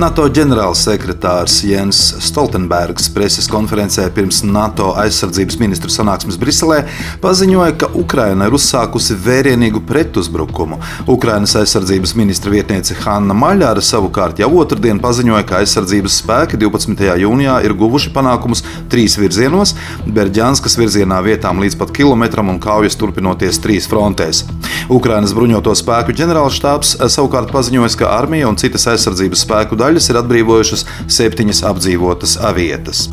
NATO ģenerālsekretārs Jens Stoltenbergs preses konferencē pirms NATO aizsardzības ministru sanāksmes Briselē paziņoja, ka Ukraina ir uzsākusi vērienīgu pretuzbrukumu. Ukrainas aizsardzības ministra vietniece Hanna Maļāra savukārt jau otrdien paziņoja, ka aizsardzības spēki 12. jūnijā ir guvuši panākumus trīs virzienos - Berģānskas virzienā vietām līdz pat kilometram un kaujas turpinoties trīs frontēs. Ukrainas bruņoto spēku ģenerālštābs savukārt paziņoja, ka armija un citas aizsardzības spēku daļas daļas ir atbrīvojušas septiņas apdzīvotas vietas.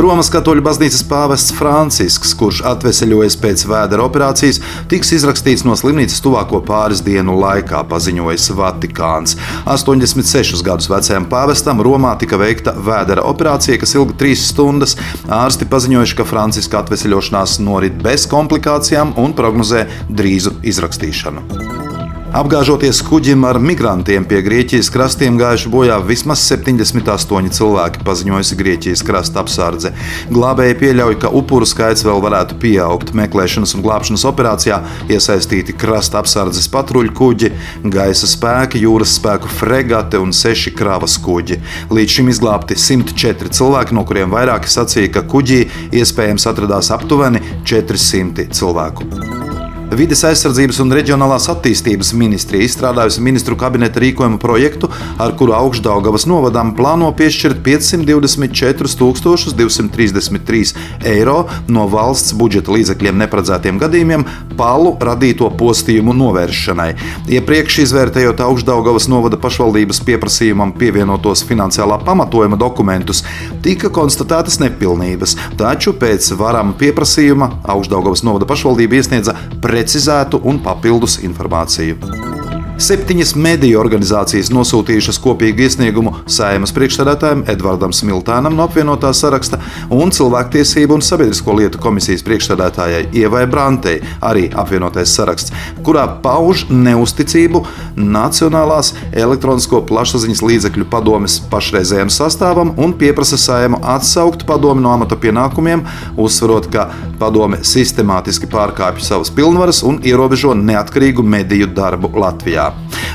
Romas katoļu baznīcas pāvests Francisks, kurš atveseļojas pēc vēdera operācijas, tiks izrakstīts no slimnīcas tuvāko pāris dienu laikā, paziņojis Vatikāns. 86 gadus vecajam pāvestam Romā tika veikta vēdera operācija, kas ilga trīs stundas. Ārsti paziņojuši, ka Franciska atveseļošanās norit bez komplikācijām un prognozē drīzu izrakstīšanu. Apgāžoties kuģim ar migrantiem pie Grieķijas krastiem gājuši bojā vismaz 78 cilvēki, paziņojusi Grieķijas krasta apsardze. Glābēji pieļauj, ka upuru skaits vēl varētu pieaugt. Meklēšanas un glābšanas operācijā iesaistīti krasta apsardzes patruļu kuģi, gaisa spēki, jūras spēku fregate un seši kravas kuģi. Līdz šim izglābti 104 cilvēki, no kuriem vairāki sacīja, ka kuģī iespējams atradās aptuveni 400 cilvēku. Vides aizsardzības un reģionālās attīstības ministrija izstrādājusi ministru kabineta rīkojumu projektu, ar kuru augšdaugavas novadām plāno piešķirt 524,233 eiro no valsts budžeta līdzekļiem neparedzētiem gadījumiem palu radīto postījumu novēršanai. Iepriekš izvērtējot augšdaugavas novada pašvaldības pieprasījumam pievienotos finansiālā pamatojuma dokumentus, tika konstatētas nepilnības, taču pēc varam pieprasījuma augšdaugavas novada pašvaldība iesniedza pret precizētu un papildus informāciju. Septiņas mediju organizācijas nosūtījušas kopīgu iesniegumu Saimas priekšsēdētājiem Edvardam Smiltānam no apvienotā saraksta un Cilvēktiesību un sabiedrisko lietu komisijas priekšsēdētājai Ievai Brantei, arī apvienotais saraksts, kurā pauž neusticību Nacionālās elektronisko plašsaziņas līdzekļu padomes pašreizējiem sastāvam un pieprasa Saimu atsaukt padomi no amata pienākumiem, uzsverot, ka padome sistemātiski pārkāpj savas pilnvaras un ierobežo neatkarīgu mediju darbu Latvijā.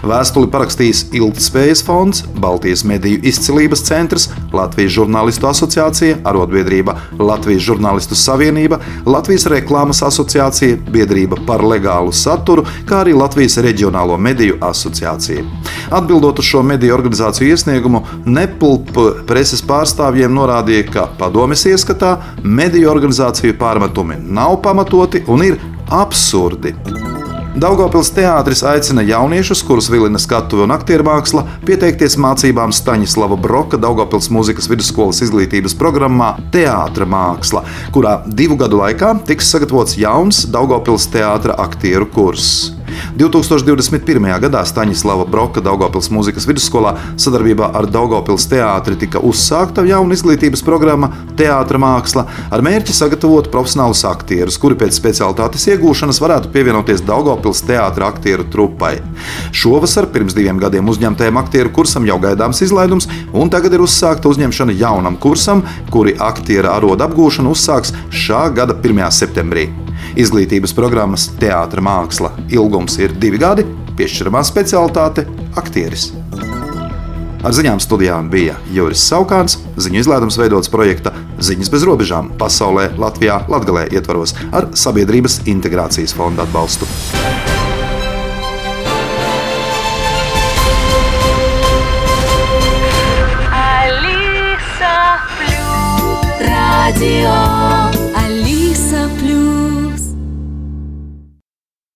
Vēstuli parakstījis Ilgtspējas fonds, Baltijas mediju izcilības centrs, Latvijas žurnālistu asociācija, arotbiedrība Latvijas žurnālistu savienība, Latvijas reklāmas asociācija, biedrība par legālu saturu, kā arī Latvijas reģionālo mediju asociācija. Atbildot uz šo mediju organizāciju iesniegumu, Nepulp preses pārstāvjiem norādīja, ka padomes ieskatā mediju organizāciju pārmetumi nav pamatoti un ir absurdi. Daugopils teātris aicina jauniešus, kurus vilina skatuve un aktieru māksla, pieteikties mācībām Staņislava Broka Daugopils mūzikas vidusskolas izglītības programmā Teātra māksla, kurā divu gadu laikā tiks sagatavots jauns Daugopils teātra aktieru kurss. 2021. gadā Staņislava Broka Daugopils mūzikas vidusskolā sadarbībā ar Daugopils teātri tika uzsākta jauna izglītības programma Teātra māksla ar mērķi sagatavot profesionālus aktierus, kuri pēc specialitātes iegūšanas varētu pievienoties Daugopils teātra aktieru trupai. Šovasar pirms diviem gadiem uzņemtajam aktieru kursam jau gaidāms izlaidums, un tagad ir uzsākta uzņemšana jaunam kursam, kuri aktiera arodu apgūšanu uzsāks šā gada 1. septembrī. Izglītības programmas Teātris māksla ilgums ir divi gadi, piešķiramā specialitāte - aktieris. Ar ziņām studijām bija Juris Saukāns, ziņu izlaidums veidots projekta Ziņas bez robežām pasaulē, Latvijā, Latvijā ietvaros ar Sabiedrības integrācijas fonda atbalstu.